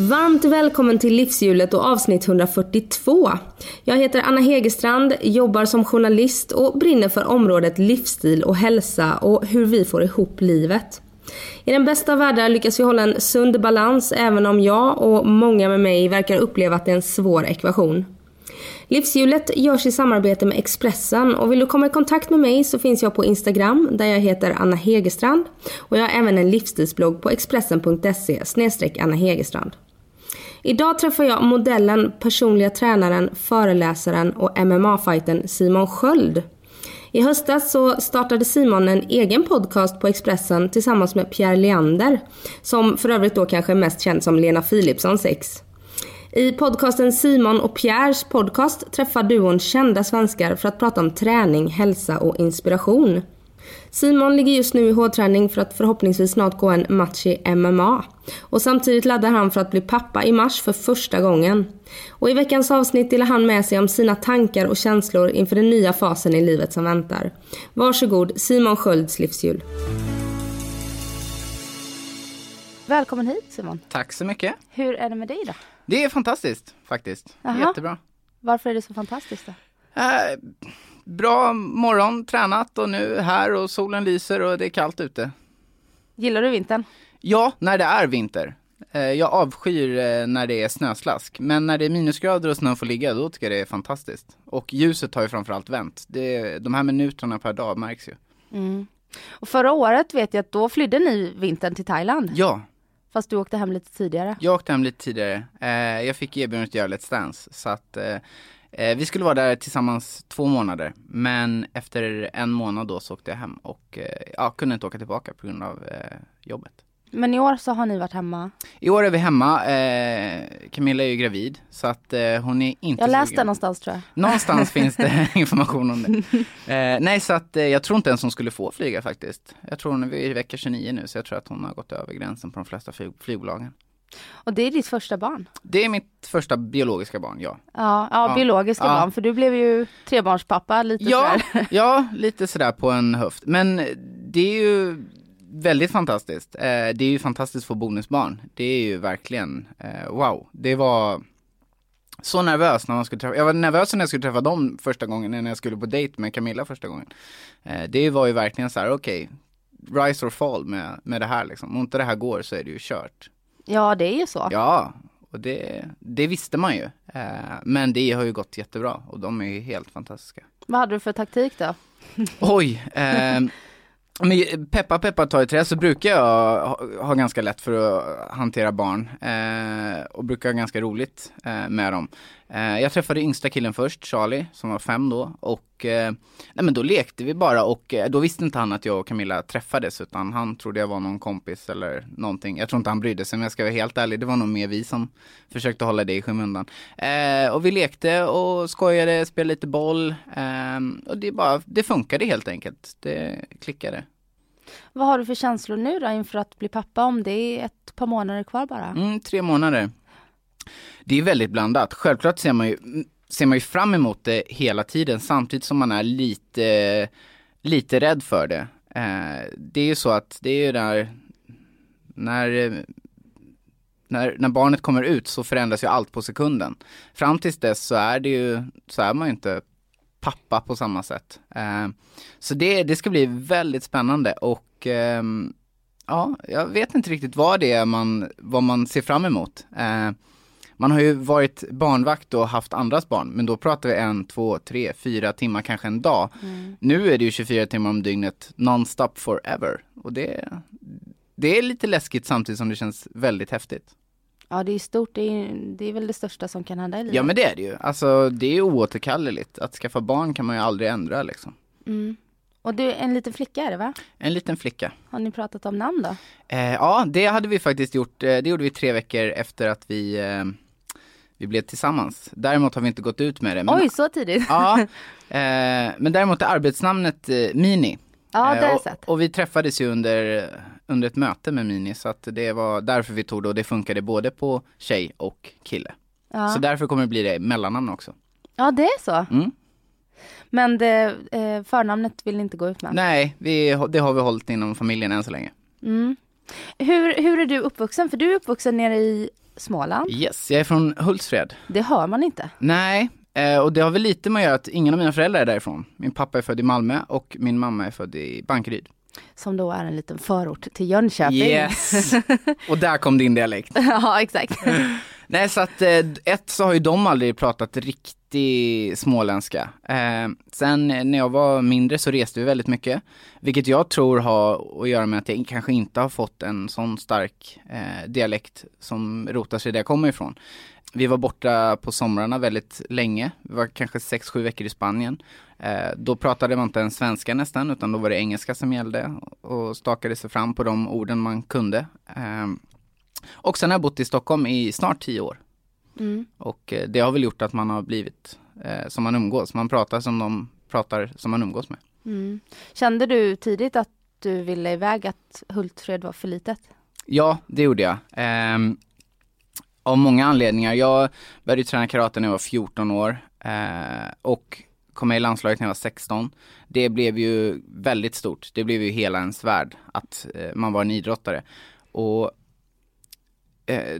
Varmt välkommen till Livshjulet och avsnitt 142. Jag heter Anna Hegerstrand, jobbar som journalist och brinner för området livsstil och hälsa och hur vi får ihop livet. I den bästa av världar lyckas vi hålla en sund balans även om jag och många med mig verkar uppleva att det är en svår ekvation. Livshjulet görs i samarbete med Expressen och vill du komma i kontakt med mig så finns jag på Instagram där jag heter Anna Hegerstrand och jag har även en livsstilsblogg på expressen.se Anna Hegerstrand. Idag träffar jag modellen, personliga tränaren, föreläsaren och MMA-fighten Simon Sköld. I höstas så startade Simon en egen podcast på Expressen tillsammans med Pierre Leander, som för övrigt då kanske är mest känd som Lena Philipssons ex. I podcasten Simon och Pierres podcast träffar duon kända svenskar för att prata om träning, hälsa och inspiration. Simon ligger just nu i hårdträning för att förhoppningsvis snart gå en match i MMA. Och samtidigt laddar han för att bli pappa i mars för första gången. Och i veckans avsnitt delar han med sig om sina tankar och känslor inför den nya fasen i livet som väntar. Varsågod Simon Skölds livshjul. Välkommen hit Simon. Tack så mycket. Hur är det med dig då? Det är fantastiskt faktiskt. Jaha. Jättebra. Varför är det så fantastiskt då? Eh, bra morgon, tränat och nu här och solen lyser och det är kallt ute. Gillar du vintern? Ja, när det är vinter. Eh, jag avskyr eh, när det är snöslask, men när det är minusgrader och snön får ligga, då tycker jag det är fantastiskt. Och ljuset har ju framförallt vänt. Det, de här minuterna per dag märks ju. Och förra året vet jag att då flydde ni vintern till Thailand. Ja, Fast du åkte hem lite tidigare. jag åkte hem lite tidigare. Eh, jag fick erbjudandet att göra Let's Dance, så att vi skulle vara där tillsammans två månader. Men efter en månad då så åkte jag hem och eh, ja, kunde inte åka tillbaka på grund av eh, jobbet. Men i år så har ni varit hemma. I år är vi hemma. Eh, Camilla är ju gravid så att eh, hon är inte Jag läste sugen. någonstans tror jag. Någonstans finns det information om det. Eh, nej, så att eh, jag tror inte ens hon skulle få flyga faktiskt. Jag tror hon är i vecka 29 nu, så jag tror att hon har gått över gränsen på de flesta flyg- flygbolagen. Och det är ditt första barn. Det är mitt första biologiska barn, ja. Ja, ja, Ja. biologiska Ja. barn. För du blev ju trebarnspappa lite Ja, sådär. ja, lite sådär på en höft. Men det är ju väldigt fantastiskt. Eh, det är ju fantastiskt att få bonusbarn. Det är ju verkligen, eh, wow. Det var så nervös när man skulle träffa, jag var nervös när jag skulle träffa dem första gången, när jag skulle på dejt med Camilla första gången. Eh, det var ju verkligen så här, okej, rise or fall med, med det här liksom. Om inte det här går så är det ju kört. Ja, det är ju så. Ja, och det, det visste man ju. Eh, men det har ju gått jättebra och de är ju helt fantastiska. Vad hade du för taktik då? Oj, ehm, men peppa peppa ta i trä så brukar jag ha, ha ganska lätt för att hantera barn eh, och brukar ha ganska roligt eh, med dem. Eh, jag träffade yngsta killen först, Charlie, som var fem då och eh, nej men då lekte vi bara och eh, då visste inte han att jag och Camilla träffades utan han trodde jag var någon kompis eller någonting. Jag tror inte han brydde sig men jag ska vara helt ärlig, det var nog mer vi som försökte hålla det i skymundan. Och vi lekte och skojade, spelade lite boll ehm, och det bara, det funkade helt enkelt. Det klickade. Vad har du för känslor nu då inför att bli pappa om det är ett par månader kvar bara? Mm, tre månader. Det är väldigt blandat. Självklart ser man ju, ser man ju fram emot det hela tiden samtidigt som man är lite, lite rädd för det. Eh, det är ju så att det är ju där, när, när, när barnet kommer ut så förändras ju allt på sekunden. Fram tills dess så är det ju, så är man ju inte pappa på samma sätt. Eh, så det, det ska bli väldigt spännande och eh, ja, jag vet inte riktigt vad det är man, vad man ser fram emot. Eh, man har ju varit barnvakt och haft andras barn, men då pratar vi en, två, tre, fyra timmar, kanske en dag. Nu är det ju 24 timmar om dygnet nonstop forever. Och det, det är lite läskigt samtidigt som det känns väldigt häftigt. Ja, det är stort. Det är, det är väl det största som kan hända i livet. Ja men det är det ju. Alltså det är oåterkalleligt. Att skaffa barn kan man ju aldrig ändra liksom. Mm. Och du, en liten flicka är det va? En liten flicka. Har ni pratat om namn då? Eh, ja, det hade vi faktiskt gjort. Eh, det gjorde vi tre veckor efter att vi, eh, vi blev tillsammans. Däremot har vi inte gått ut med det. Men, Oj, så tidigt? Ja, eh, men däremot är arbetsnamnet eh, Mini. Ja, det har Eh, jag och, sett. och vi träffades ju under, under ett möte med Mini så att det var därför vi tog det och det funkade både på tjej och kille. Ja. Så därför kommer det bli det mellannamn också. ja, det är så. Mm. Men det, eh, förnamnet vill ni inte gå ut med? Nej, vi, det har vi hållit inom familjen än så länge. Mm. Hur, hur är du uppvuxen? För du är uppvuxen nere i Småland. Yes, jag är från Hultsfred. Det hör man inte. Nej, eh, och det har väl lite med att göra att ingen av mina föräldrar är därifrån. Min pappa är född i Malmö och min mamma är född i Bankeryd. Som då är en liten förort till Jönköping. Yes! och där kom din dialekt. ja, exakt. Nej, så att eh, ett så har ju de aldrig pratat riktig småländska. Eh, sen eh, när jag var mindre så reste vi väldigt mycket, vilket jag tror har att göra med att jag kanske inte har fått en sån stark eh, dialekt som rotar sig där jag kommer ifrån. Vi var borta på somrarna väldigt länge, vi var kanske 6-7 veckor i Spanien. Eh, då pratade man inte ens svenska nästan, utan då var det engelska som gällde och stakade sig fram på de orden man kunde. Eh, och sen har jag bott i Stockholm i snart tio år. Mm. Och eh, det har väl gjort att man har blivit eh, som man umgås. Man pratar som de pratar som man umgås med. Mm. Kände du tidigt att du ville iväg, att Hultsfred var för litet? Ja, det gjorde jag. Ehm, av många anledningar. Jag började träna karate när jag var 14 år eh, och kom med i landslaget när jag var 16. Det blev ju väldigt stort. Det blev ju hela ens värld att eh, man var en idrottare. Och eh,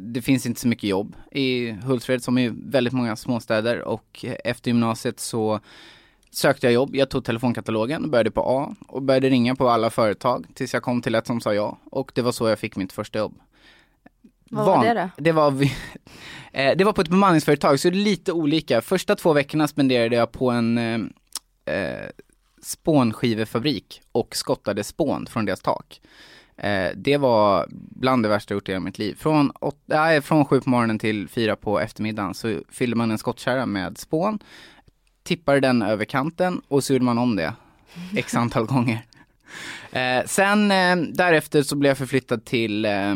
det finns inte så mycket jobb i Hultsfred som i väldigt många småstäder och eh, efter gymnasiet så sökte jag jobb. Jag tog telefonkatalogen, började på A och började ringa på alla företag tills jag kom till ett som sa ja och det var så jag fick mitt första jobb. Vad var Van- det då? Det var, eh, det var på ett bemanningsföretag så det är lite olika. Första två veckorna spenderade jag på en eh, eh, spånskivefabrik och skottade spån från deras tak. Eh, det var bland det värsta jag gjort i hela mitt liv. Från, åt, nej, från sju på morgonen till fyra på eftermiddagen så fyllde man en skottkärra med spån, tippade den över kanten och så gjorde man om det x antal gånger. Eh, sen eh, därefter så blev jag förflyttad till eh,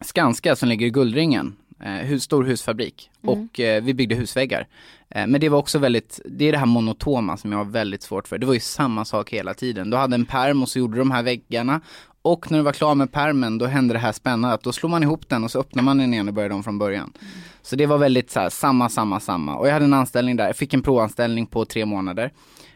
Skanska som ligger i Guldringen, eh, hus, stor husfabrik. Och eh, vi byggde husväggar. Men det var också väldigt, det är det här monotoma som jag har väldigt svårt för. Det var ju samma sak hela tiden. Du hade en perm och så gjorde de här väggarna. Och när du var klar med permen då hände det här spännande att då slår man ihop den och så öppnar man den igen och börjar om från början. Så det var väldigt så här, samma, samma, samma. Och jag hade en anställning där, jag fick en provanställning på tre månader.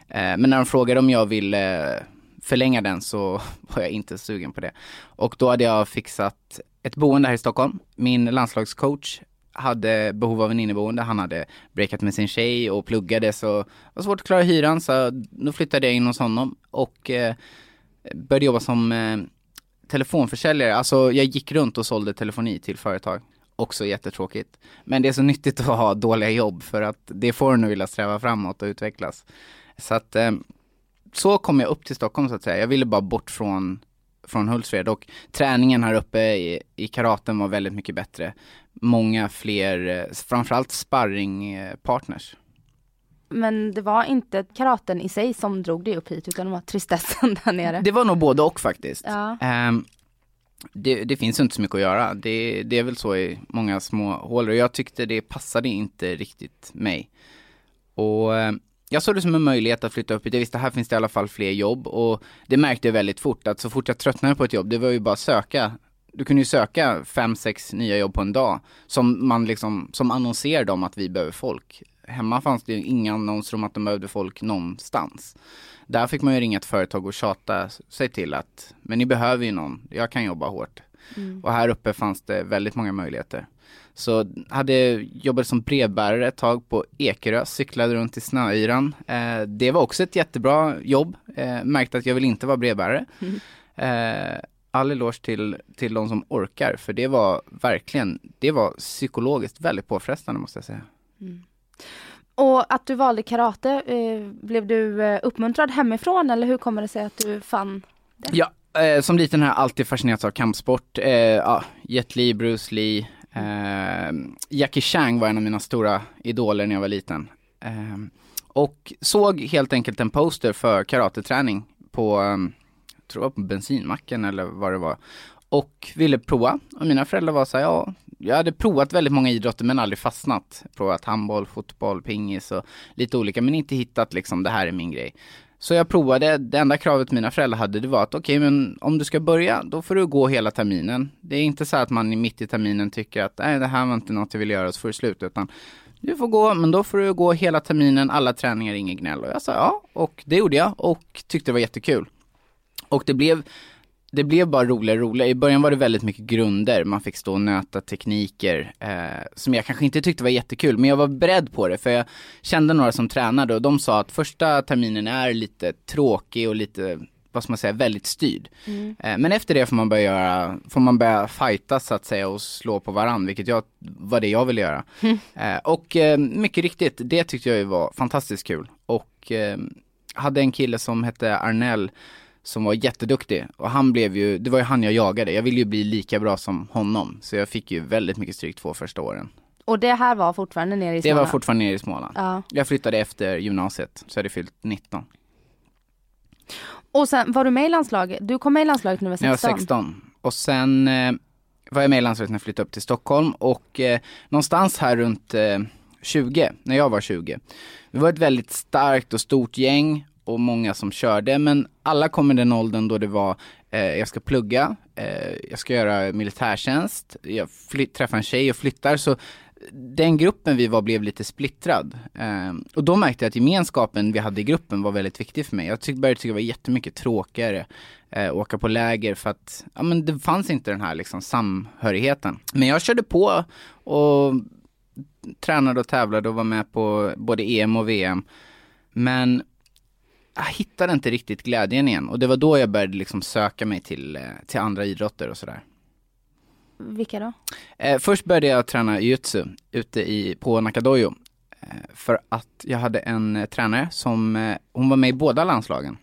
Eh, men när de frågade om jag ville eh, förlänga den så var jag inte sugen på det. Och då hade jag fixat ett boende här i Stockholm. Min landslagscoach hade behov av en inneboende. Han hade breakat med sin tjej och pluggade så det var svårt att klara hyran så då flyttade jag in hos honom och eh, började jobba som eh, telefonförsäljare. Alltså jag gick runt och sålde telefoni till företag. Också jättetråkigt. Men det är så nyttigt att ha dåliga jobb för att det får en att vilja sträva framåt och utvecklas. Så att eh, så kom jag upp till Stockholm så att säga. Jag ville bara bort från, från Hultsfred och träningen här uppe i, i karaten var väldigt mycket bättre. Många fler, eh, framförallt sparringpartners. Men det var inte karaten i sig som drog dig upp hit utan det var tristessen där nere. Det var nog både och faktiskt. Ja. Ehm, det, det finns inte så mycket att göra. Det, det är väl så i många små hålor. Jag tyckte det passade inte riktigt mig. Och eh, jag såg det som en möjlighet att flytta upp hit. Jag visste här finns det i alla fall fler jobb och det märkte jag väldigt fort att så fort jag tröttnade på ett jobb, det var ju bara att söka. Du kunde ju söka fem, sex nya jobb på en dag som man liksom, som annonserade om att vi behöver folk. Hemma fanns det ju inga annonser om att de behövde folk någonstans. Där fick man ju ringa ett företag och tjata sig till att, men ni behöver ju någon, jag kan jobba hårt. Och här uppe fanns det väldigt många möjligheter. Så hade jobbat som brevbärare ett tag på Ekerö, cyklade runt i snöyran. Eh, det var också ett jättebra jobb. Eh, märkte att jag vill inte vara brevbärare. Eh, all eloge till, till de som orkar, för det var verkligen, det var psykologiskt väldigt påfrestande måste jag säga. Och att du valde karate, eh, blev du eh, uppmuntrad hemifrån eller hur kommer det sig att du fann det? Ja, eh, som liten har jag alltid fascinerats av kampsport. Eh, ja, Jet Li, Bruce Lee, eh, Jackie Chang var en av mina stora idoler när jag var liten. Eh, och såg helt enkelt en poster för karateträning på, eh, tror jag på bensinmacken eller vad det var. Och ville prova. Och mina föräldrar var så här, ja, jag hade provat väldigt många idrotter men aldrig fastnat. Provat handboll, fotboll, pingis och lite olika men inte hittat liksom det här är min grej. Så jag provade, det enda kravet mina föräldrar hade det var att okej men om du ska börja då får du gå hela terminen. Det är inte så att man mitt i terminen tycker att nej det här var inte något jag vill göra så får du sluta utan du får gå men då får du gå hela terminen, alla träningar, inget gnäll. Och jag sa ja och det gjorde jag och tyckte det var jättekul. Och det blev det blev bara roligare och roligare. I början var det väldigt mycket grunder, man fick stå och nöta tekniker eh, som jag kanske inte tyckte var jättekul, men jag var beredd på det för jag kände några som tränade och de sa att första terminen är lite tråkig och lite, vad ska man säga, väldigt styrd. Eh, men efter det får man börja göra, får man börja fightas så att säga och slå på varann, vilket jag, var det jag ville göra. Eh, och eh, mycket riktigt, det tyckte jag ju var fantastiskt kul. Och eh, hade en kille som hette Arnell som var jätteduktig och han blev ju, det var ju han jag jagade, jag ville ju bli lika bra som honom. Så jag fick ju väldigt mycket stryk två första åren. Och det här var fortfarande nere i Det Småland? var fortfarande nere i Småland. Ja. Jag flyttade efter gymnasiet, så jag hade fyllt 19. Och sen var du med i landslaget? Du kom med i landslaget när du När var jag 16? var 16. Och sen eh, var jag med i landslaget när jag flyttade upp till Stockholm och eh, någonstans här runt eh, 20, när jag var 20. Vi var ett väldigt starkt och stort gäng och många som körde men alla kom i den åldern då det var eh, jag ska plugga, eh, jag ska göra militärtjänst, jag träffar en tjej och flyttar så den gruppen vi var blev lite splittrad. Eh, och då märkte jag att gemenskapen vi hade i gruppen var väldigt viktig för mig. Jag tyck, började tycka det var jättemycket tråkigare eh, åka på läger för att ja, men det fanns inte den här liksom, samhörigheten. Men jag körde på och tränade och tävlade och var med på både EM och VM. Men jag hittade inte riktigt glädjen igen och det var då jag började liksom söka mig till, eh, till andra idrotter och sådär. Vilka då? Eh, först började jag träna jiu-jitsu ute i, på Nakadojo. Eh, för att jag hade en eh, tränare som, hon var med i båda landslagen.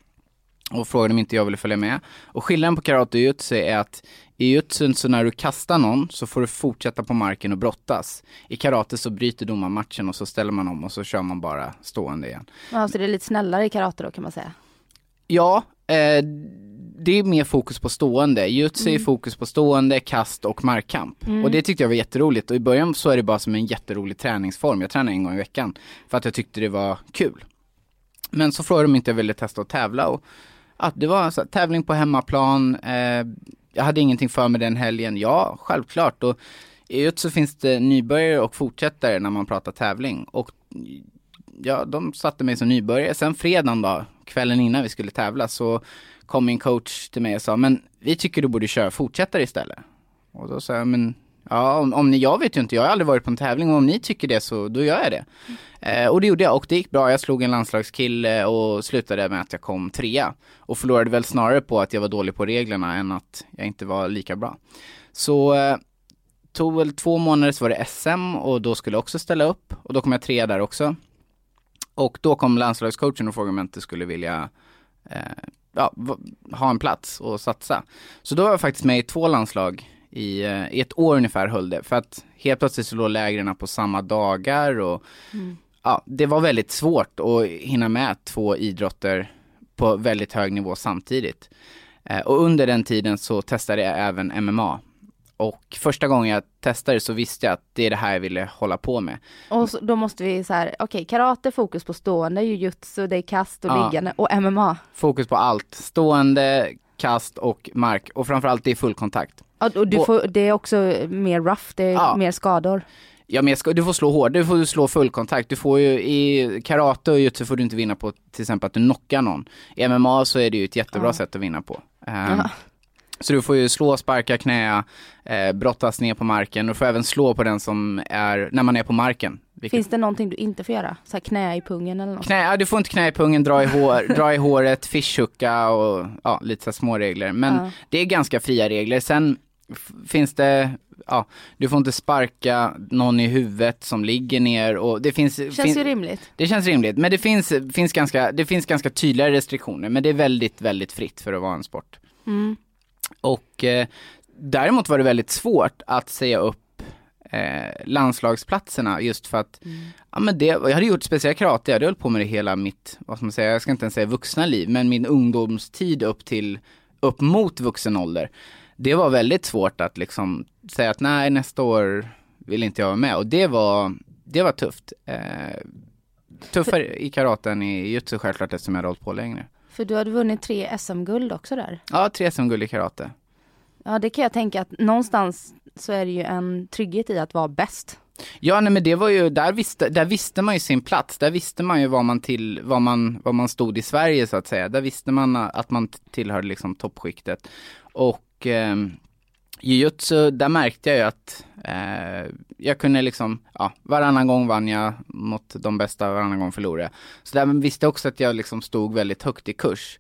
Och frågade om inte jag ville följa med. Och skillnaden på karate och jiu-jitsu är att i jiu-jitsun så när du kastar någon så får du fortsätta på marken och brottas. I karate så bryter domaren matchen och så ställer man om och så kör man bara stående igen. Ja, så det är lite snällare i karate då kan man säga. Ja, eh, det är mer fokus på stående. Jiu-jitsu är fokus på stående, kast och markkamp. Och det tyckte jag var jätteroligt. Och i början så är det bara som en jätterolig träningsform. Jag tränade en gång i veckan för att jag tyckte det var kul. Men så frågade de om inte jag ville testa att tävla och att det var så här, tävling på hemmaplan. Eh, jag hade ingenting för mig den helgen. Ja, självklart. Och i jiu-jitsu finns det nybörjare och fortsättare när man pratar tävling. Och ja, de satte mig som nybörjare. Sen fredagen då, kvällen innan vi skulle tävla, så kom min coach till mig och sa, men vi tycker du borde köra fortsättare istället. Och då sa jag, men ja, om, om ni, jag vet ju inte, jag har aldrig varit på en tävling, och om ni tycker det så då gör jag det. Eh, och det gjorde jag, och det gick bra. Jag slog en landslagskille och slutade med att jag kom trea. Och förlorade väl snarare på att jag var dålig på reglerna än att jag inte var lika bra. Så eh, tog väl två månader så var det SM och då skulle jag också ställa upp och då kom jag trea där också. Och då kom landslagscoachen och frågade om jag inte skulle vilja eh, ja, ha en plats och satsa. Så då var jag faktiskt med i två landslag i, eh, i ett år ungefär höll det. För att helt plötsligt så låg lägren på samma dagar och ja, det var väldigt svårt att hinna med två idrotter på väldigt hög nivå samtidigt. Eh, och under den tiden så testade jag även MMA. Och första gången jag testade så visste jag att det är det här jag ville hålla på med. Och så, då måste vi så här, okej karate fokus på stående, jujutsu, det är kast och Ja. liggande och MMA. Fokus på allt, stående, kast och mark och framförallt det är fullkontakt. Och du får, det är också mer rough, det är Ja. mer skador. Ja men ska, du får slå hårt, du får slå fullkontakt. Du får ju i karate och jiu får du inte vinna på till exempel att du knockar någon. I MMA så är det ju ett jättebra Ja. sätt att vinna på. Ja. Så du får ju slå, sparka, knä, eh, brottas ner på marken. Du får även slå på den som är, när man är på marken. Vilket- Finns det någonting du inte får göra? Så här knä i pungen eller något? Knä, ja, du får inte knä i pungen, dra i, hår, dra i håret, fishhooka och ja, lite så små regler. Men Ja. det är ganska fria regler. Sen finns det, ja, du får inte sparka någon i huvudet som ligger ner och det finns... Känns fin- ju rimligt. det känns rimligt, men det finns, finns ganska, det finns ganska tydliga restriktioner, men det är väldigt, väldigt fritt för att vara en sport. Mm. Och eh, däremot var det väldigt svårt att säga upp eh, landslagsplatserna just för att, ja men det, jag hade gjort speciellt karate, jag hade hållit på med det hela mitt, vad ska man säga, jag ska inte ens säga vuxna liv, men min ungdomstid upp till, upp mot vuxen ålder. Det var väldigt svårt att liksom säga att nej nästa år vill inte jag vara med och det var, det var tufft. Eh, tuffare i karaten i jutsu självklart eftersom jag hade hållit på längre. För du hade vunnit tre SM-guld också där. Ja, tre SM-guld i karate. Ja, det kan jag tänka att någonstans så är det ju en trygghet i att vara bäst. Ja, nej men det var ju, där visste, där visste man ju sin plats. Där visste man ju vad man till, vad man, vad man stod i Sverige så att säga. Där visste man att man tillhörde liksom toppskiktet. Och eh, jujutsu, där märkte jag ju att eh, jag kunde liksom, ja, varannan gång vann jag mot de bästa, varannan gång förlorade jag. Så där visste jag också att jag liksom stod väldigt högt i kurs.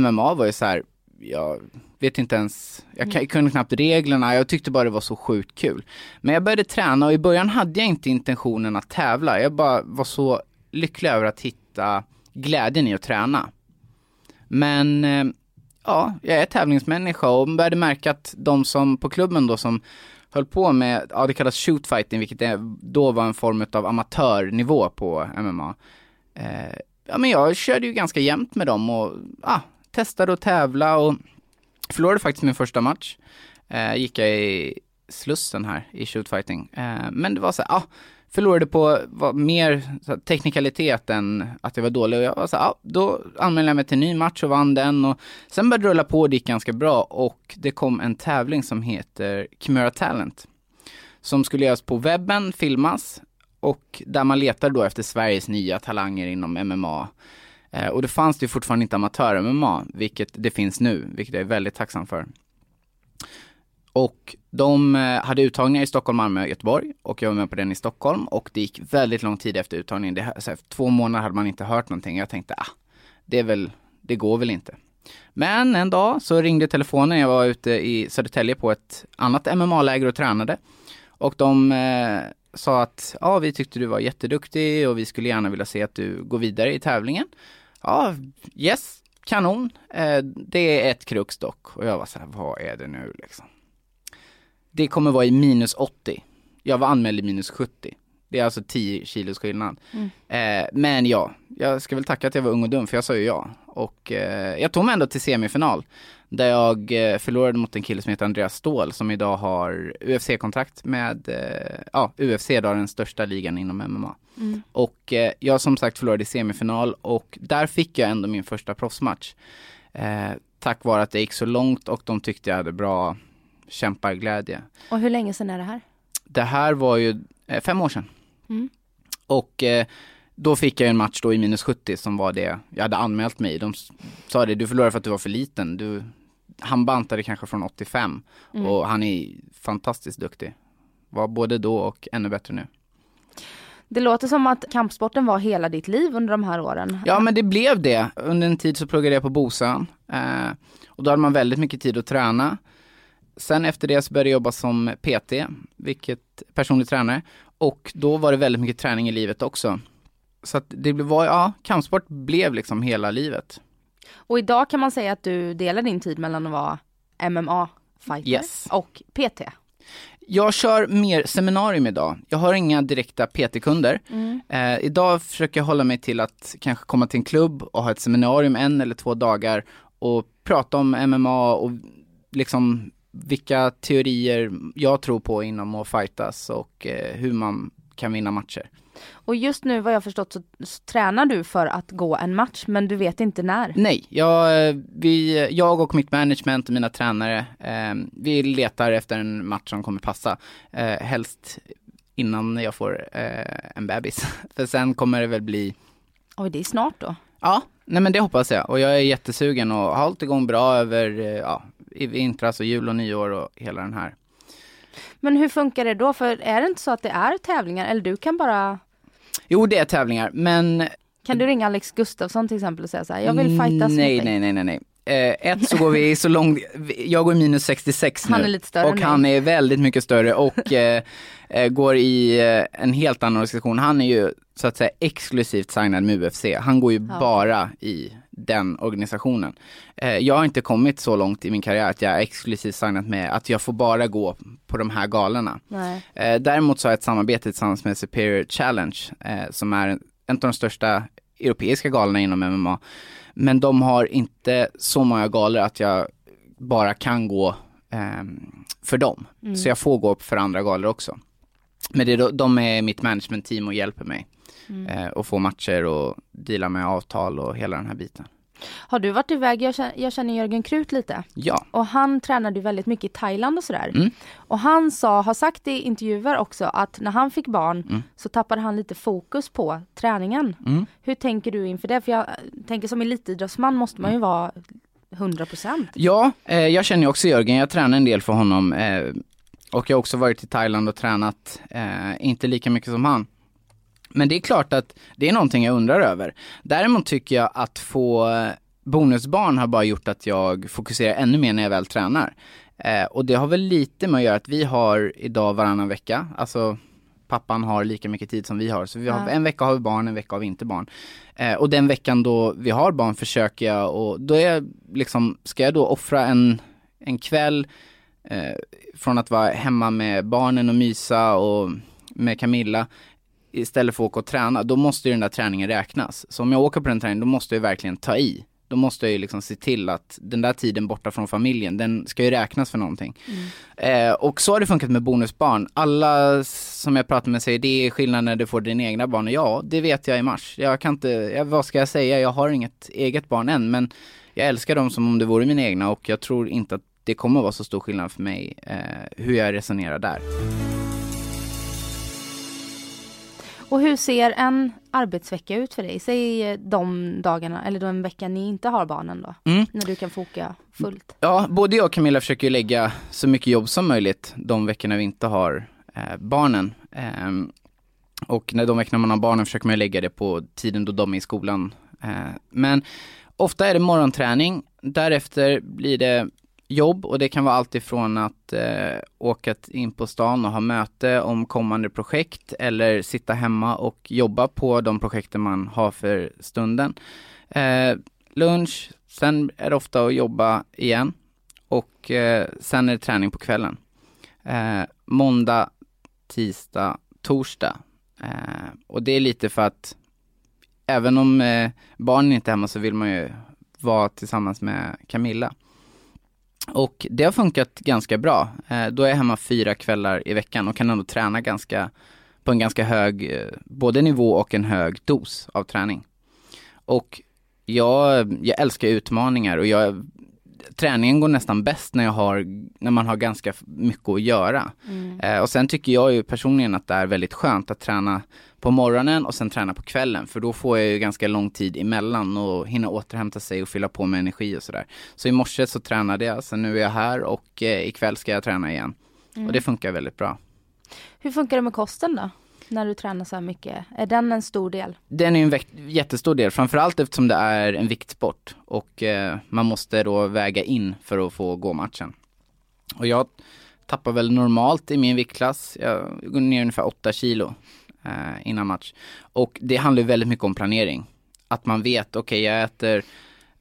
MMA var ju så här, jag vet inte ens, jag kan- kunde knappt reglerna, jag tyckte bara det var så sjukt kul. Men jag började träna och i början hade jag inte intentionen att tävla, jag bara var så lycklig över att hitta glädjen i att träna. Men eh, ja, jag är tävlingsmänniska och började märka att de som på klubben då som höll på med, ja det kallas shootfighting, vilket är, då var en form av amatörnivå på MMA. Eh, ja men jag körde ju ganska jämnt med dem och ah, testade att tävla och förlorade faktiskt min första match. Eh, gick jag i Slussen här i shootfighting. Eh, men det var så här, ah, förlorade på var mer så här, teknikalitet än att jag var dålig och jag var så här, ja, då anmälde jag mig till en ny match och vann den och sen började det rulla på och det gick ganska bra och det kom en tävling som heter Kimura Talent som skulle göras på webben, filmas och där man letar då efter Sveriges nya talanger inom MMA. Eh, och det fanns det ju fortfarande inte amatör-MMA, vilket det finns nu, vilket jag är väldigt tacksam för. Och de eh, hade uttagningar i Stockholm, Malmö och Göteborg och jag var med på den i Stockholm och det gick väldigt lång tid efter uttagningen. Det, så här, två månader hade man inte hört någonting. Jag tänkte, ah, det är väl, det går väl inte. Men en dag så ringde telefonen, jag var ute i Södertälje på ett annat MMA-läger och tränade. Och de eh, sa att, ja vi tyckte du var jätteduktig och vi skulle gärna vilja se att du går vidare i tävlingen. Ja, yes, kanon. Eh, det är ett krux dock. Och jag var så här, vad är det nu liksom? Det kommer vara i minus 80. Jag var anmäld i minus 70. Det är alltså 10 kilos skillnad. Eh, men ja, jag ska väl tacka att jag var ung och dum för jag sa ju ja. Och eh, jag tog mig ändå till semifinal. Där jag eh, förlorade mot en kille som heter Andreas Ståhl som idag har UFC-kontrakt med, eh, ja UFC då den största ligan inom MMA. Och eh, jag som sagt förlorade i semifinal och där fick jag ändå min första proffsmatch. Eh, tack vare att det gick så långt och de tyckte jag hade bra kämparglädje. Och hur länge sedan är det här? Det här var ju eh, fem år sedan. Mm. Och eh, då fick jag en match då i minus 70 som var det jag hade anmält mig i. De sa det, du förlorade för att du var för liten. Du, han bantade kanske från 85 Mm. och han är fantastiskt duktig. Var både då och ännu bättre nu. Det låter som att kampsporten var hela ditt liv under de här åren. Ja men det blev det. Under en tid så pluggade jag på Bosön. Eh, och då hade man väldigt mycket tid att träna. Sen efter det så började jag jobba som PT, vilket personlig tränare. Och då var det väldigt mycket träning i livet också. Så att det var, ja, kampsport blev liksom hela livet. Och idag kan man säga att du delar din tid mellan att vara MMA-fighter Yes. och PT. Jag kör mer seminarium idag. Jag har inga direkta PT-kunder. Eh, idag försöker jag hålla mig till att kanske komma till en klubb och ha ett seminarium en eller två dagar och prata om MMA och liksom vilka teorier jag tror på inom att fightas och eh, hur man kan vinna matcher. Och just nu vad jag förstått så, så tränar du för att gå en match men du vet inte när. Nej, jag, eh, vi, jag och mitt management och mina tränare, eh, vi letar efter en match som kommer passa. Eh, helst innan jag får eh, en bebis. För sen kommer det väl bli, Oj det är snart då. ja, nej men det hoppas jag. Och jag är jättesugen och har hållit igång bra över, eh, ja, i vintras och jul och nyår och hela den här. Men hur funkar det då? För är det inte så att det är tävlingar eller du kan bara Jo, det är tävlingar, men Kan du ringa Alex Gustafsson till exempel och säga så här, jag vill fightas nej, mot dig. nej, nej, nej, nej. Eh, ett så går vi så långt, jag går minus 66 nu. Han är lite större Och än han är väldigt mycket större och eh, eh, går i eh, en helt annan organisation. Han är ju så att säga exklusivt signad med UFC. Han går ju Ja. bara i den organisationen. Eh, jag har inte kommit så långt i min karriär att jag är exklusivt signat med att jag får bara gå på de här galorna. Eh, däremot så har jag ett samarbete tillsammans med Superior Challenge eh, som är en, av de största europeiska galorna inom MMA. Men de har inte så många galor att jag bara kan gå ehm, för dem. Så jag får gå upp för andra galor också. Men det de är mitt management-team och hjälper mig. Eh, och få matcher och deala med avtal och hela den här biten. Har du varit iväg, jag känner, jag känner Jörgen Krut lite. Ja, Och han tränade ju väldigt mycket i Thailand och sådär. Mm. Och han sa, har sagt i intervjuer också att när han fick barn Mm. så tappade han lite fokus på träningen. Mm. Hur tänker du inför det? För jag tänker som elitidrottsman måste man ju vara 100 procent. Ja, eh, jag känner också Jörgen, jag tränar en del för honom. Eh, och jag har också varit i Thailand och tränat, eh, inte lika mycket som han. Men det är klart att det är någonting jag undrar över. Däremot tycker jag att få eh, bonusbarn har bara gjort att jag fokuserar ännu mer när jag väl tränar. Eh, och det har väl lite med att göra att vi har idag varannan vecka, alltså pappan har lika mycket tid som vi har. Så vi har, Ja. en vecka har vi barn, en vecka har vi inte barn. Eh, och den veckan då vi har barn försöker jag och då är jag liksom, ska jag då offra en, en kväll eh, från att vara hemma med barnen och mysa och med Camilla istället för att åka och träna, då måste ju den där träningen räknas. Så om jag åker på den träningen, då måste jag verkligen ta i. Då måste jag ju liksom se till att den där tiden borta från familjen, den ska ju räknas för någonting. Eh, och så har det funkat med bonusbarn. Alla som jag pratar med säger det är skillnad när du får dina egna barn. Ja, det vet jag i mars. Jag kan inte, jag, vad ska jag säga? Jag har inget eget barn än, men jag älskar dem som om det vore mina egna och jag tror inte att det kommer vara så stor skillnad för mig eh, hur jag resonerar där. Och hur ser en arbetsvecka ut för dig? Säg eh, de dagarna eller den veckan ni inte har barnen då. Mm. När du kan foka fullt. Ja, både jag och Camilla försöker lägga så mycket jobb som möjligt de veckorna vi inte har eh, barnen. Ehm, och när de veckorna man har barnen försöker man lägga det på tiden då de är i skolan. Eh, men ofta är det morgonträning, därefter blir det jobb och det kan vara allt ifrån att eh, åka in på stan och ha möte om kommande projekt eller sitta hemma och jobba på de projekten man har för stunden. Eh, lunch, sen är det ofta att jobba igen och eh, sen är det träning på kvällen. Eh, måndag, tisdag, torsdag. Eh, och det är lite för att även om eh, barnen inte är hemma så vill man ju vara tillsammans med Camilla. Och det har funkat ganska bra. Eh, då är jag hemma fyra kvällar i veckan och kan ändå träna ganska, på en ganska hög, eh, både nivå och en hög dos av träning. Och jag, jag älskar utmaningar och jag, träningen går nästan bäst när jag har, när man har ganska mycket att göra. Eh, och sen tycker jag ju personligen att det är väldigt skönt att träna på morgonen och sen träna på kvällen för då får jag ju ganska lång tid emellan och hinna återhämta sig och fylla på med energi och sådär. Så i morse så tränade jag, sen nu är jag här och eh, ikväll ska jag träna igen. Och det funkar väldigt bra. Hur funkar det med kosten då? När du tränar så här mycket. Är den en stor del? Den är en jättestor del, framförallt eftersom det är en viktsport och eh, man måste då väga in för att få gå matchen. Och jag tappar väl normalt i min viktklass, jag går ner ungefär 8 kilo eh, innan match. Och det handlar ju väldigt mycket om planering. Att man vet, okej jag äter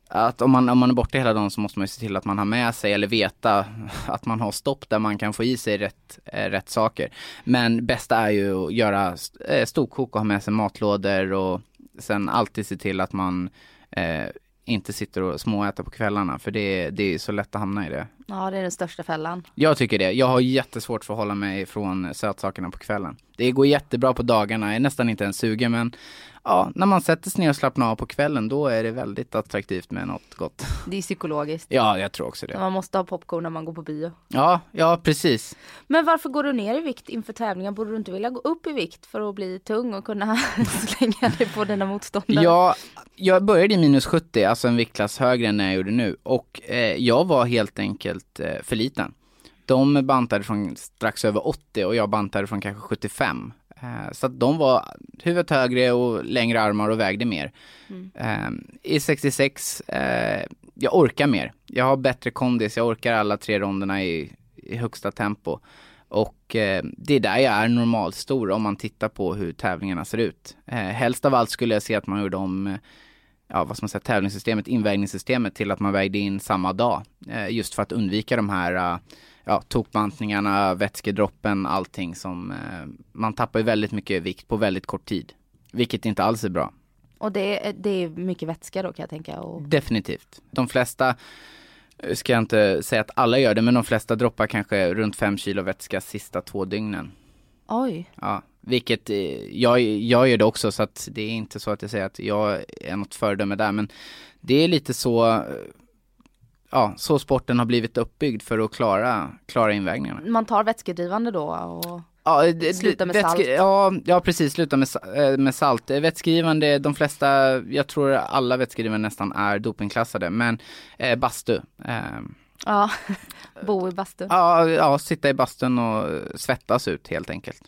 att om man, om man är borta hela dagen så måste man ju se till att man har med sig eller veta att man har stopp där man kan få i sig rätt, eh, rätt saker. Men bästa är ju att göra eh, storkok och ha med sig matlådor och sen alltid se till att man eh, inte sitter och småäter på kvällarna för det, det är så lätt att hamna i det. Ja, det är den största fällan. Jag tycker det. Jag har jättesvårt för att hålla mig från sötsakerna på kvällen. Det går jättebra på dagarna, jag är nästan inte ens sugen men ja, när man sätter sig ner och slappnar av på kvällen då är det väldigt attraktivt med något gott. Det är psykologiskt. Ja, jag tror också det. Man måste ha popcorn när man går på bio. Ja, ja precis. Men varför går du ner i vikt inför tävlingar? Borde du inte vilja gå upp i vikt för att bli tung och kunna slänga dig på dina motståndare? Ja, jag började i minus 70, alltså en viktklass högre än när jag gjorde nu. Och eh, jag var helt enkelt eh, för liten. De bantade från strax över 80 och jag bantade från kanske 75. Eh, så att de var huvudet högre och längre armar och vägde mer. Eh, I 66, eh, jag orkar mer. Jag har bättre kondis, jag orkar alla tre ronderna i, i högsta tempo. Och eh, det är där jag är normalstor om man tittar på hur tävlingarna ser ut. Eh, helst av allt skulle jag se att man gjorde om ja, vad ska man säga, tävlingssystemet, invägningssystemet till att man vägde in samma dag. Eh, just för att undvika de här eh, ja, tokbantningarna, vätskedroppen, allting som eh, man tappar ju väldigt mycket vikt på väldigt kort tid. Vilket inte alls är bra. Och det, är- det är mycket vätska då kan jag tänka. Och, Definitivt. De flesta, ska jag inte säga att alla gör det, men de flesta droppar kanske runt 5 kilo vätska sista två dygnen. oj, Ja, vilket eh, jag, jag gör det också så att det är inte så att jag säger att jag är något föredöme där men det är lite så, eh, ja, så sporten har blivit uppbyggd för att klara, klara invägningarna. man tar vätskedrivande då och Ja, det- Sluta med vätske- salt. Ja, ja, precis, sluta med, eh, med salt. Vätskedrivande, de flesta, jag tror alla vätskedrivande nästan är dopingklassade, men eh, bastu. Eh, ja, bo i bastu. ja, ja, sitta i bastun och svettas ut helt enkelt.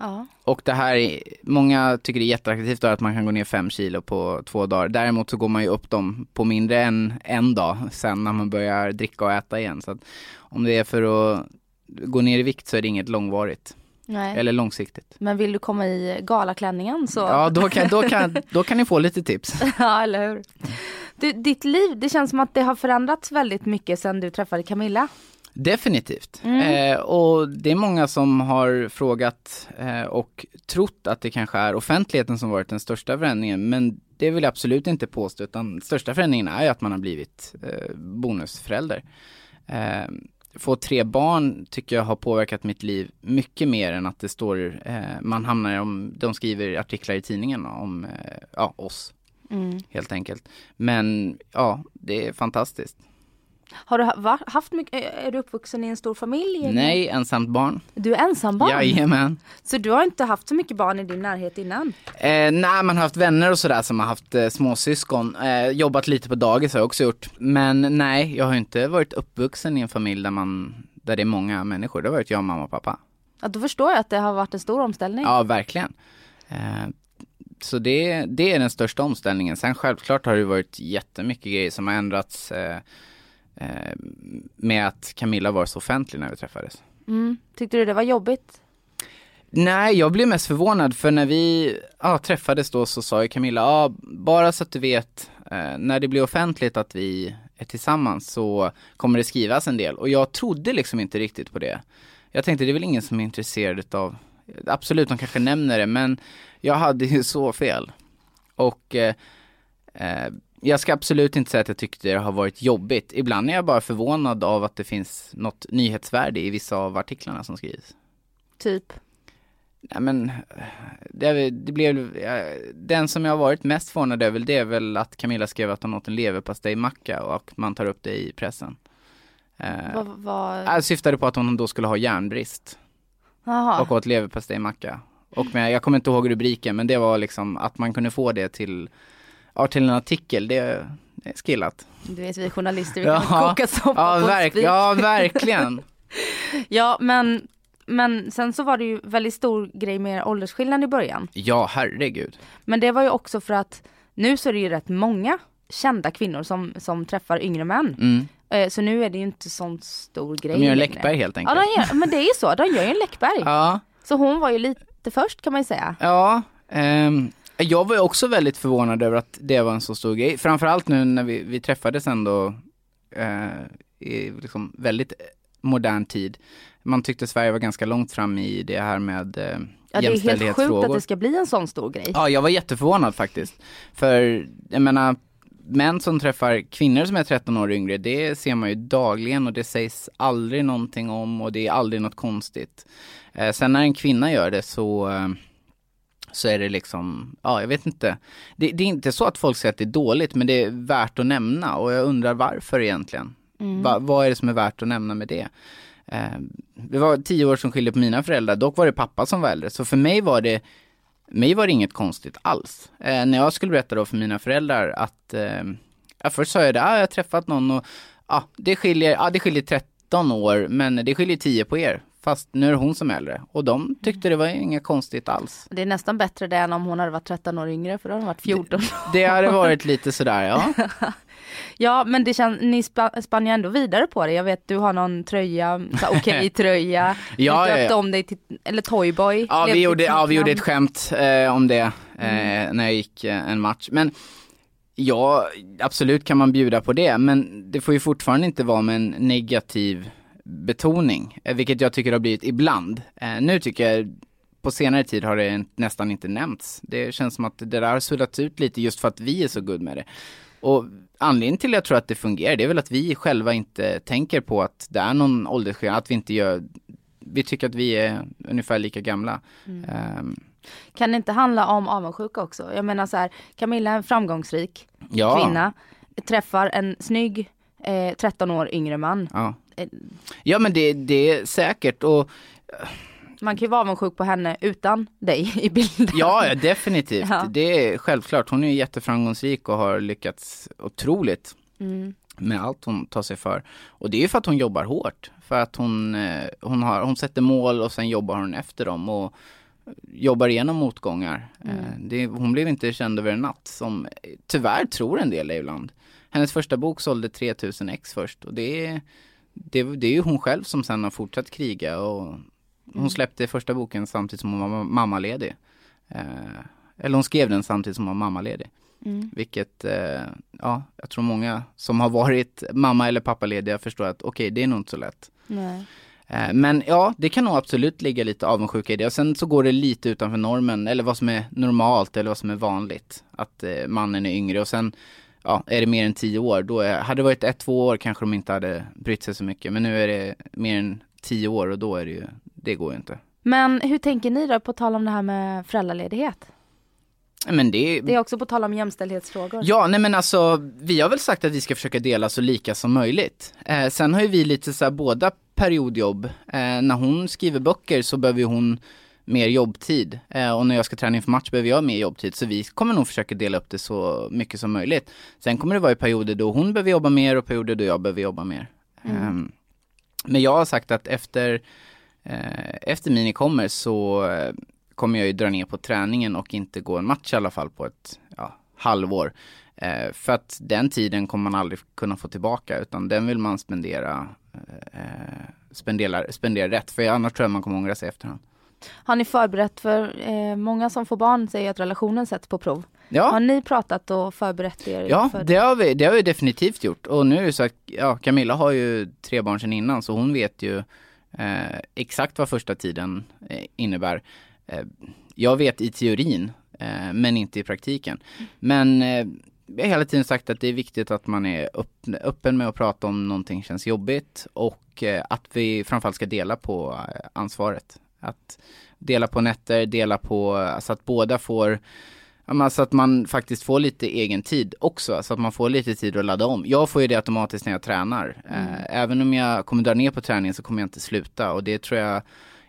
Ja. Och det här, är, många tycker det är jätteattraktivt att man kan gå ner fem kilo på två dagar. Däremot så går man ju upp dem på mindre än en dag sen när man börjar dricka och äta igen. Så om det är för att gå ner i vikt så är det inget långvarigt Nej. eller långsiktigt. Men vill du komma i galaklänningen så, Ja, då kan, då, kan, då kan ni få lite tips. ja eller hur. Du, ditt liv, det känns som att det har förändrats väldigt mycket sedan du träffade Camilla. Definitivt. Mm. Eh, och det är många som har frågat eh, och trott att det kanske är offentligheten som varit den största förändringen. Men det vill jag absolut inte påstå, utan största förändringen är ju att man har blivit eh, bonusförälder. Eh, få tre barn tycker jag har påverkat mitt liv mycket mer än att det står, eh, man hamnar om, de skriver artiklar i tidningen om eh, ja, oss Mm. helt enkelt. Men ja, det är fantastiskt. Har du ha, haft mycket, är- du uppvuxen i en stor familj? Nej, ensamt barn. Du är ensambarn? Jajamän. Så du har inte haft så mycket barn i din närhet innan? Eh, nej, man har haft vänner och sådär som har haft eh, småsyskon. Eh, jobbat lite på dagis har jag också gjort. Men nej, jag har inte varit uppvuxen i en familj där man, där det är många människor. Det har varit jag, mamma och pappa. Ja, då förstår jag att det har varit en stor omställning. Ja, verkligen. Eh, så det, det är den största omställningen. Sen självklart har det varit jättemycket grejer som har ändrats eh, med att Camilla var så offentlig när vi träffades. Mm. Tyckte du det var jobbigt? Nej, jag blev mest förvånad för när vi ja, träffades då så sa ju Camilla, ja, bara så att du vet, eh, när det blir offentligt att vi är tillsammans så kommer det skrivas en del. Och jag trodde liksom inte riktigt på det. Jag tänkte det är väl ingen som är intresserad utav, absolut de kanske nämner det, men jag hade ju så fel. Och eh, eh, jag ska absolut inte säga att jag tyckte det har varit jobbigt. Ibland är jag bara förvånad av att det finns något nyhetsvärde i vissa av artiklarna som skrivs. Typ? Nej men, det, det blev, den som jag har varit mest förvånad över det är väl att Camilla skrev att hon åt en leverpastejmacka och att man tar upp det i pressen. Eh, Vad, vad... jag syftade på att hon då skulle ha järnbrist Jaha. och åt leverpastejmacka. Och med, jag kommer inte ihåg rubriken men det var liksom att man kunde få det till, ja, till en artikel, det är skillat. Du vet vi journalister, vi Ja. kan koka soppa Ja, på verk, spik. ja verkligen. Ja, men, men sen så var det ju väldigt stor grej med er åldersskillnad i början. Ja herregud. Men det var ju också för att nu så är det ju rätt många kända kvinnor som, som träffar yngre män. Mm. Eh, Så nu är det ju inte sån stor grej De gör en. Läckberg helt Ja, enkelt. de gör, men det är ju så, de gör ju en Läckberg. Ja. Så hon var ju lite först kan man ju säga. Ja, ehm, jag var också väldigt förvånad över att det var en så stor grej. Framförallt nu när vi, vi träffades ändå eh, i liksom väldigt modern tid. Man tyckte Sverige var ganska långt fram i det här med eh, Ja, det är helt sjukt att det ska bli en sån stor grej. Ja, jag var jätteförvånad faktiskt. För jag menar, män som träffar kvinnor som är 13 år yngre, det ser man ju dagligen och det sägs aldrig någonting om och det är aldrig något konstigt. Eh, sen när en kvinna gör det så, eh, så är det liksom, ja jag vet inte. Det, det är inte så att folk säger att det är dåligt, men det är värt att nämna och jag undrar varför egentligen. Va, vad är det som är värt att nämna med det? Eh, det var tio år som skilde på mina föräldrar, dock var det pappa som var äldre, så för mig var det mig var det inget konstigt alls. Eh, när jag skulle berätta då för mina föräldrar att, eh, ja, först sa jag det, ah, jag har träffat någon och ja, det skiljer, ja, det skiljer 13 år, men det skiljer 10 på er. Fast nu är det hon som är äldre. Och de tyckte det var inget konstigt alls. Det är nästan bättre det än om hon hade varit 13 år yngre för då hade hon varit 14. Det hade varit lite sådär, ja. Ja men det känns, ni spa, spann ju ändå vidare på det. Jag vet du har någon tröja, så här okej tröja. Ja, du ja, döpte ja. om dig till, eller Toyboy. Ja, vi gjorde, ja, vi gjorde ett skämt eh, om det eh, när jag gick eh, en match. Men ja, absolut kan man bjuda på det, men det får ju fortfarande inte vara med en negativ betoning, eh, vilket jag tycker har blivit ibland. Eh, nu tycker jag på senare tid har det nästan inte nämnts. Det känns som att det där har suddats ut lite just för att vi är så good med det. Och anledningen till att jag tror att det fungerar, det är väl att vi själva inte tänker på att det är någon åldersskillnad, att vi inte gör, vi tycker att vi är ungefär lika gamla. Ehm, Kan det inte handla om avundsjuka också? Jag menar så här, Camilla är en framgångsrik ja, kvinna, träffar en snygg eh, 13 år yngre man. Ja. Eh, ja men det, det är säkert och Man kan ju vara avundsjuk på henne utan dig i bilden. ja, ja definitivt. Ja. Det är självklart. Hon är jätteframgångsrik och har lyckats otroligt Mm. med allt hon tar sig för. Och det är ju för att hon jobbar hårt. För att hon, eh, hon, har, hon sätter mål och sen jobbar hon efter dem och jobbar igenom motgångar. Eh, Det, hon blev inte känd över en natt som tyvärr tror en del ibland. Hennes första bok sålde 3000 ex först och det är, det, det är ju hon själv som sen har fortsatt kriga och hon släppte första boken samtidigt som hon var mammaledig. Eh, eller hon skrev den samtidigt som hon var mammaledig. Mm. Vilket, eh, ja, jag tror många som har varit mamma eller pappalediga förstår att okej, det är nog inte så lätt. Nej. Eh, men ja, det kan nog absolut ligga lite avundsjuka i det. Och sen så går det lite utanför normen, eller vad som är normalt eller vad som är vanligt. Att eh, mannen är yngre och sen, ja, är det mer än tio år, då är, hade det varit ett, två år kanske de inte hade brytt sig så mycket. Men nu är det mer än tio år och då är det ju, det går ju inte. Men hur tänker ni då på tal om det här med föräldraledighet? Men det, Det är också på tal om jämställdhetsfrågor. Ja, nej men alltså, vi har väl sagt att vi ska försöka dela så lika som möjligt. Eh, sen har ju vi lite så här båda periodjobb. Eh, när hon skriver böcker så behöver hon mer jobbtid. Eh, och när jag ska träna inför match behöver jag mer jobbtid. Så vi kommer nog försöka dela upp det så mycket som möjligt. Sen kommer det vara i perioder då hon behöver jobba mer och perioder då jag behöver jobba mer. Ehm, men jag har sagt att efter, eh, efter Mini kommer så eh, kommer jag ju dra ner på träningen och inte gå en match i alla fall på ett ja, halvår. Eh, för att den tiden kommer man aldrig kunna få tillbaka utan den vill man spendera, eh, spendera, spendera rätt. För annars tror jag man kommer ångra sig efterhand. Har ni förberett för, eh, många som får barn säger att relationen sätts på prov. Ja, Har ni pratat och förberett er ja för det, har vi, det har vi definitivt gjort. Och nu är det så att ja, Camilla har ju tre barn sedan innan så hon vet ju eh, exakt vad första tiden eh, innebär. Eh, jag vet i teorin eh, men inte i praktiken. Men eh, vi har hela tiden sagt att det är viktigt att man är öppen, med att prata om någonting känns jobbigt och att vi framförallt ska dela på ansvaret. Att dela på nätter, dela på, så att båda får Ja, men så att man faktiskt får lite egen tid också, så att man får lite tid att ladda om. Jag får ju det automatiskt när jag tränar. Eh, även om jag kommer dra ner på träningen så kommer jag inte sluta och det tror jag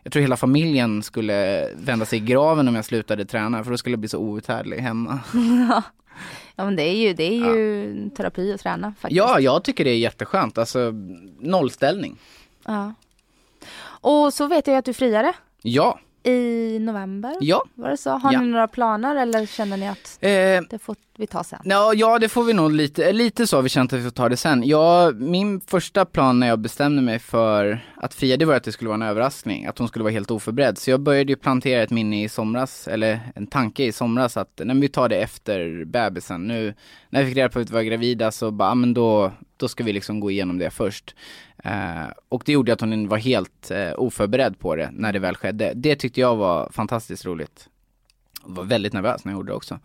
jag tror hela familjen skulle vända sig i graven om jag slutade träna för då skulle jag bli så outhärdlig hemma. Ja men det är ju, det är ju terapi att träna faktiskt. Ja, jag tycker det är jätteskönt. Alltså nollställning. Ja. Och så vet jag att du friade Ja, i november. ja. Var det så? Har Ja. ni några planer eller känner ni att Eh, det får vi ta sen? Ja, ja, det får vi nog lite, lite så har vi känt att vi får ta det sen. Ja, min första plan när jag bestämde mig för att Fia, det var att det skulle vara en överraskning, att hon skulle vara helt oförberedd. Så jag började ju plantera ett minne i somras, eller en tanke i somras att när vi tar det efter bebisen. Nu, när jag fick reda på att vi var gravida så bara, men då, då ska vi liksom gå igenom det först. Eh, och det gjorde att hon var helt eh, oförberedd på det när det väl skedde. Det tyckte jag var fantastiskt roligt. Jag var väldigt nervös när jag gjorde det också.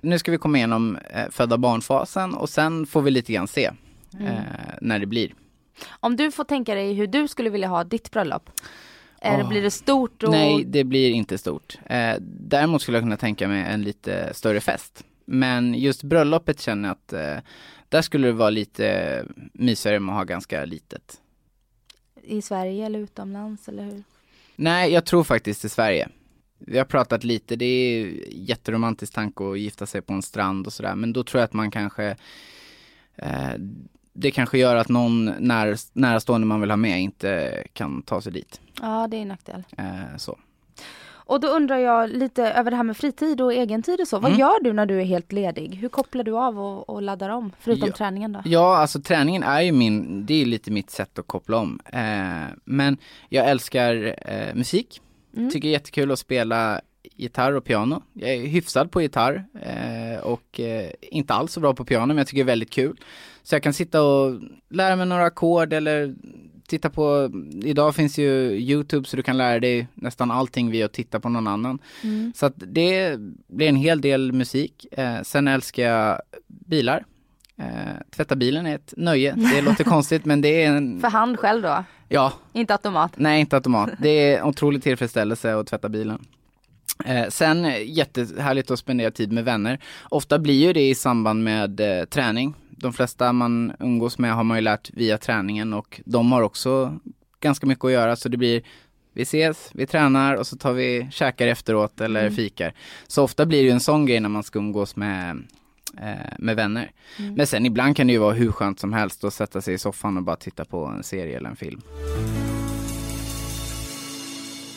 Nu ska vi komma igenom eh, födda barnfasen och sen får vi lite grann se eh, när det blir. Om du får tänka dig hur du skulle vilja ha ditt bröllop. Är det, Åh. blir det stort och Nej, det blir inte stort. Eh, däremot skulle jag kunna tänka mig en lite större fest. Men just bröllopet känner jag att eh, där skulle det vara lite mysigare med att ha ganska litet. i Sverige eller utomlands eller hur? Nej, jag tror faktiskt i Sverige. Vi har pratat lite, det är jätteromantisk tanke att gifta sig på en strand och sådär, men då tror jag att man kanske eh, det kanske gör att någon när, närstående man vill ha med inte kan ta sig dit. Ja, det är en nackdel. Eh, så. Och då undrar jag lite över det här med fritid och egentid och så. Vad Mm. gör du när du är helt ledig? Hur kopplar du av och, och laddar om? Förutom Ja. träningen då? Ja, alltså träningen är ju min, det är lite mitt sätt att koppla om. Eh, men jag älskar eh, musik, Mm. tycker det är jättekul att spela gitarr och piano. Jag är hyfsad på gitarr eh, och eh, inte alls så bra på piano men jag tycker det är väldigt kul. Så jag kan sitta och lära mig några ackord eller titta på, idag finns ju Youtube så du kan lära dig nästan allting via att titta på någon annan. Mm. Så att det blir en hel del musik. Eh, sen älskar jag bilar. Eh, tvätta bilen är ett nöje. Det låter konstigt men det är en, För hand själv då? ja, Inte automat? nej inte automat. Det är en otrolig tillfredsställelse att tvätta bilen. Eh, sen eh, jättehärligt att spendera tid med vänner. Ofta blir ju det i samband med eh, träning. De flesta man umgås med har man ju lärt via träningen och de har också ganska mycket att göra så det blir vi ses, vi tränar och så tar vi käkar efteråt eller Mm. fikar. Så ofta blir det en sån grej när man ska umgås med, eh, med vänner. Mm. Men sen ibland kan det ju vara hur skönt som helst att sätta sig i soffan och bara titta på en serie eller en film.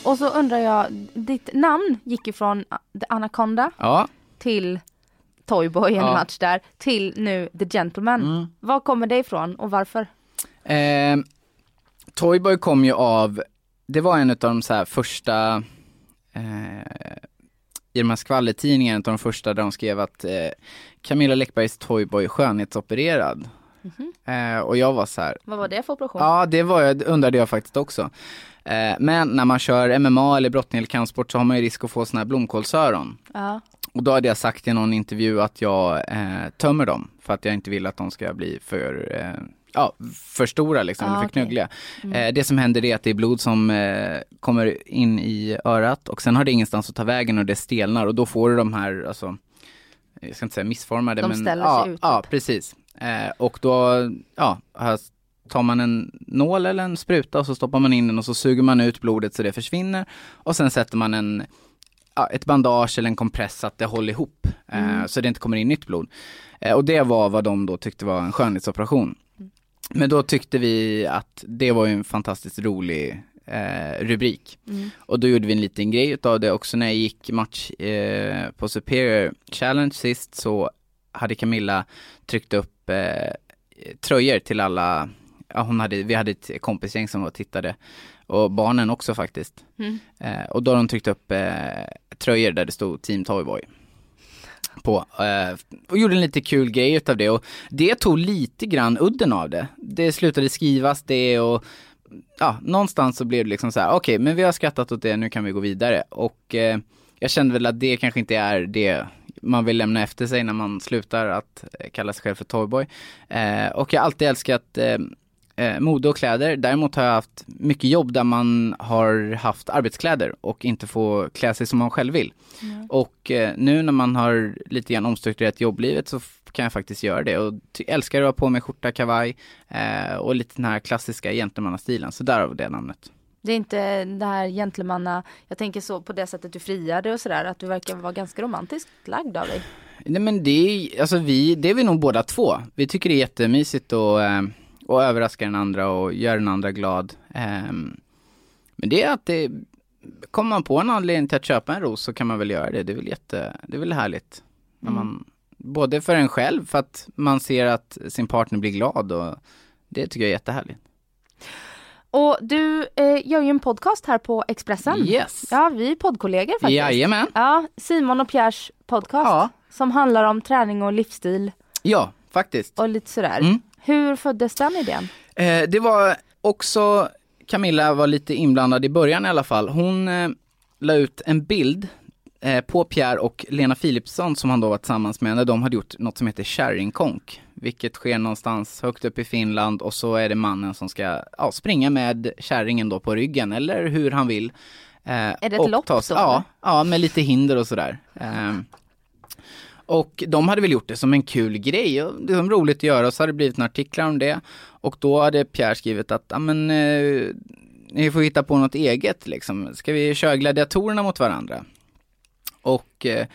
Och så undrar jag, ditt namn gick ju från The Anaconda Ja, till Toyboy en Ja. match där, till nu The Gentleman. mm. Var kommer det ifrån och varför? Eh, Toyboy kom ju av, det var en av de så här första, eh, i de här skvallertidningarna, en av de första där de skrev att eh, Camilla Läckbergs Toyboy skönhetsopererad. Mhm. Eh, och jag var så här, Vad var det för operation? ja det var jag, det undrade jag faktiskt också. Eh, men när man kör MMA eller brottning eller kampsport så har man ju risk att få såna här blomkålsöron. Ja. Och då hade jag sagt i någon intervju att jag eh, tömmer dem för att jag inte vill att de ska bli för, eh, ja, för stora liksom, Ah, eller för okej. knuggliga. Mm. Eh, det som händer är att det är blod som eh, kommer in i örat och sen har det ingenstans att ta vägen och det stelnar och då får du de här, alltså, jag ska inte säga missformade De men ja, ja typ. precis. Eh, och då, ja, här tar man en nål eller en spruta och så stoppar man in den och så suger man ut blodet så det försvinner och sen sätter man en ett bandage eller en kompress så att det håller ihop eh, Mm. så det inte kommer in nytt blod. Eh, och det var vad de då tyckte var en skönhetsoperation. Men då tyckte vi att det var ju en fantastiskt rolig eh, rubrik. Mm. Och då gjorde vi en liten grej utav det också när jag gick match eh, på Superior Challenge sist så hade Camilla tryckt upp eh, tröjor till alla, ja, hon hade, vi hade ett kompisgäng som var och tittade och barnen också faktiskt. Mm. Eh, och då har de tryckt upp eh, tröjor där det stod Team Toyboy. På, eh, och gjorde en lite kul grej utav det och det tog lite grann udden av det. Det slutade skrivas det och ja, någonstans så blev det liksom så här, okej men vi har skrattat åt det, nu kan vi gå vidare. Och eh, jag kände väl att det kanske inte är det man vill lämna efter sig när man slutar att eh, kalla sig själv för Toyboy. Eh, och jag har alltid älskat eh, eh, mode och kläder. Däremot har jag haft mycket jobb där man har haft arbetskläder och inte får klä sig som man själv vill. Och eh, nu när man har lite grann omstrukturerat jobblivet så kan jag faktiskt göra det och älskar att ha på mig skjorta, kavaj eh, och lite den här klassiska gentlemannastilen. Så därav det namnet. Det är inte det här gentlemanna, jag tänker så på det sättet du friade och sådär, att du verkar vara ganska romantiskt lagd av dig. Nej men det är, alltså vi, det är vi nog båda två. Vi tycker det är jättemysigt att, eh, att överraska den andra och göra den andra glad. Ehm, men det är att det, kommer man på en anledning till att köpa en ros så kan man väl göra det. Det är väl jätte, det är väl härligt. När Mm. man, både för en själv, för att man ser att sin partner blir glad och det tycker jag är jättehärligt. Och du eh, gör ju en podcast här på Expressen. Yes! Ja, vi är poddkollegor faktiskt. Jajamän! Ja, Simon och Pierres podcast. Ja. Som handlar om träning och livsstil Ja, faktiskt. och lite sådär. Mm. Hur föddes den idén? Eh, det var också, Camilla var lite inblandad i början i alla fall. Hon eh, la ut en bild eh, på Pierre och Lena Philipsson som han då var tillsammans med när de hade gjort något som heter kärringkonk. Vilket sker någonstans högt upp i Finland och så är det mannen som ska ja, springa med kärringen då på ryggen eller hur han vill. Eh, Är det ett lopp då, Ja, ja, med lite hinder och sådär. Ehm, och de hade väl gjort det som en kul grej och det var roligt att göra och så hade det blivit en artiklar om det. Och då hade Pierre skrivit att, ja men, eh, ni får hitta på något eget liksom. Ska vi köra gladiatorerna mot varandra? Och eh,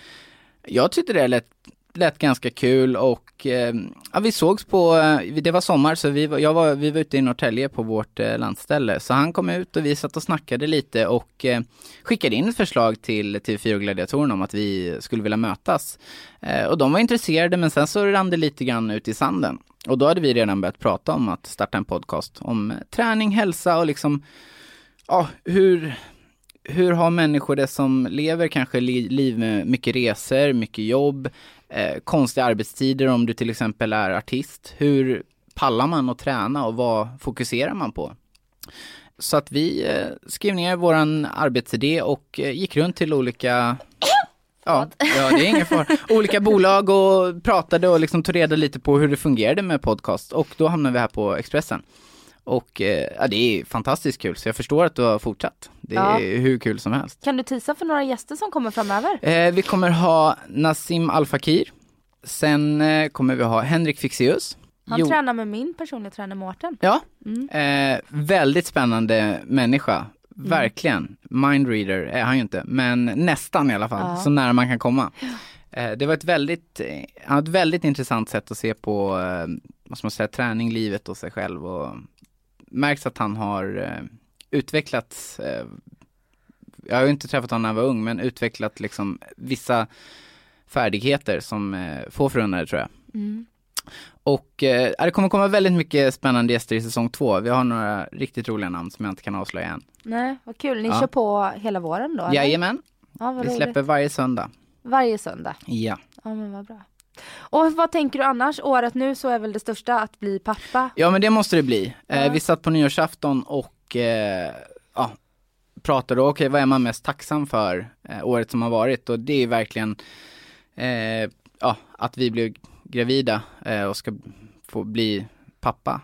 jag tyckte det lät lät ganska kul och eh, ja, vi sågs på, eh, det var sommar så vi var, jag var, vi var ute i Norrtälje på vårt eh, landställe. Så han kom ut och vi satt och snackade lite och eh, skickade in ett förslag till TV4 Gladiatorerna om att vi skulle vilja mötas. Eh, och de var intresserade men sen så rann det lite grann ut i sanden. Och då hade vi redan börjat prata om att starta en podcast om eh, träning, hälsa och liksom, ja, hur, hur har människor det som lever kanske liv med mycket resor, mycket jobb, eh, konstiga arbetstider om du till exempel är artist. Hur pallar man att träna och vad fokuserar man på? Så att vi eh, skrev ner våran arbetsidé och eh, gick runt till olika Ja, ja, det är ingen fara. Olika bolag och pratade och liksom tog reda lite på hur det fungerade med podcast och då hamnade vi här på Expressen. Och eh, ja, det är fantastiskt kul så jag förstår att du har fortsatt. Det är Ja. hur kul som helst. Kan du tisa för några gäster som kommer framöver? Eh, vi kommer ha Nassim Al Fakir. Sen eh, kommer vi ha Henrik Fixeus. Han Jo- tränar med min personliga tränare Mårten. Ja, Mm. eh, väldigt spännande människa. Verkligen. Mindreader är han ju inte, men nästan i alla fall. Ja. Så nära man kan komma. Eh, det var ett väldigt, ett väldigt intressant sätt att se på, vad ska man säga, träning, livet och sig själv. Och märks att han har eh, utvecklats, eh, jag har ju inte träffat honom när han var ung, men utvecklat liksom vissa färdigheter som eh, få förunnade tror jag. Mm. Och eh, det kommer komma väldigt mycket spännande gäster i säsong två. Vi har några riktigt roliga namn som jag inte kan avslöja än. Nej, vad kul. Ni Ja. kör på hela våren då? eller? Jajamän, Ja, vi släpper varje söndag. Varje söndag. Ja. Ja, men vad bra. Och vad tänker du annars? Året nu så är väl det största att bli pappa? Ja men det måste det bli. Eh, Ja. vi satt på nyårsafton och eh, ja, pratade, okej vad är man mest tacksam för eh, året som har varit? Och det är verkligen eh, ja, att vi blev gravida och ska få bli pappa.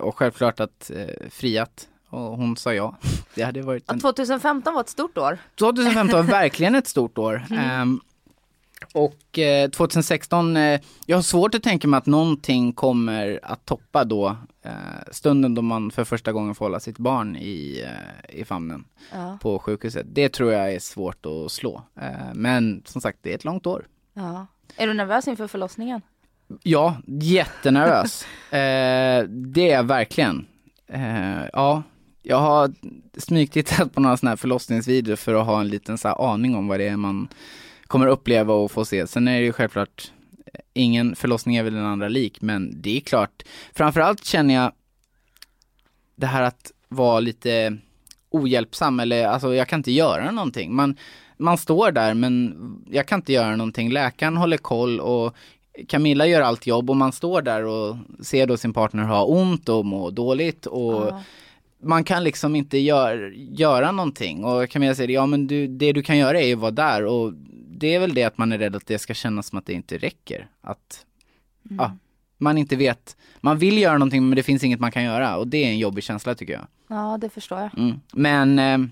Och självklart att friat och hon sa ja. Det hade varit en 2015 var ett stort år. 2015 var verkligen ett stort år. Ehm, och eh, 2016, eh, jag har svårt att tänka mig att någonting kommer att toppa då eh, stunden då man för första gången får hålla sitt barn i, eh, i famnen Ja. på sjukhuset. Det tror jag är svårt att slå. Eh, men som sagt, det är ett långt år. ja. Är du nervös inför förlossningen? Ja, jättenervös. eh, det är jag verkligen. Ja, jag har smygtittat på några sådana här förlossningsvideor för att ha en liten så aning om vad det är man kommer uppleva och få se. Sen är det ju självklart, eh, ingen förlossning är väl den andra lik, men det är klart, framförallt känner jag det här att vara lite ohjälpsam eller alltså jag kan inte göra någonting. Man, man står där men jag kan inte göra någonting. Läkaren håller koll och Camilla gör allt jobb och man står där och ser då sin partner ha ont och må dåligt och Ja. man kan liksom inte gör, göra någonting. Och Camilla säger, ja men du, det du kan göra är ju att vara där och det är väl det att man är rädd att det ska kännas som att det inte räcker. Att ja, man inte vet, man vill göra någonting men det finns inget man kan göra och det är en jobbig känsla tycker jag. ja, det förstår jag. Mm. Men eh,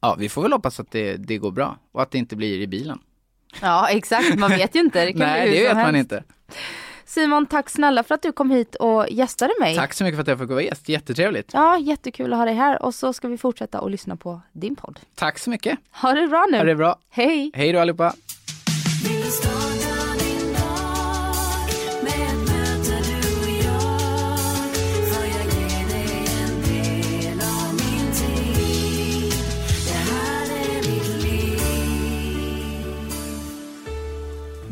ja, vi får väl hoppas att det, det går bra och att det inte blir i bilen. Ja, exakt. Man vet ju inte. Det kan Nej, bli hur det vet man helst. inte. Simon, tack snälla för att du kom hit och gästade mig. Tack så mycket för att jag fick vara gäst, jättetrevligt. Ja, jättekul att ha dig här och så ska vi fortsätta att lyssna på din podd. Tack så mycket, Ha det bra nu. ha det bra. Hej! Hej då allihopa.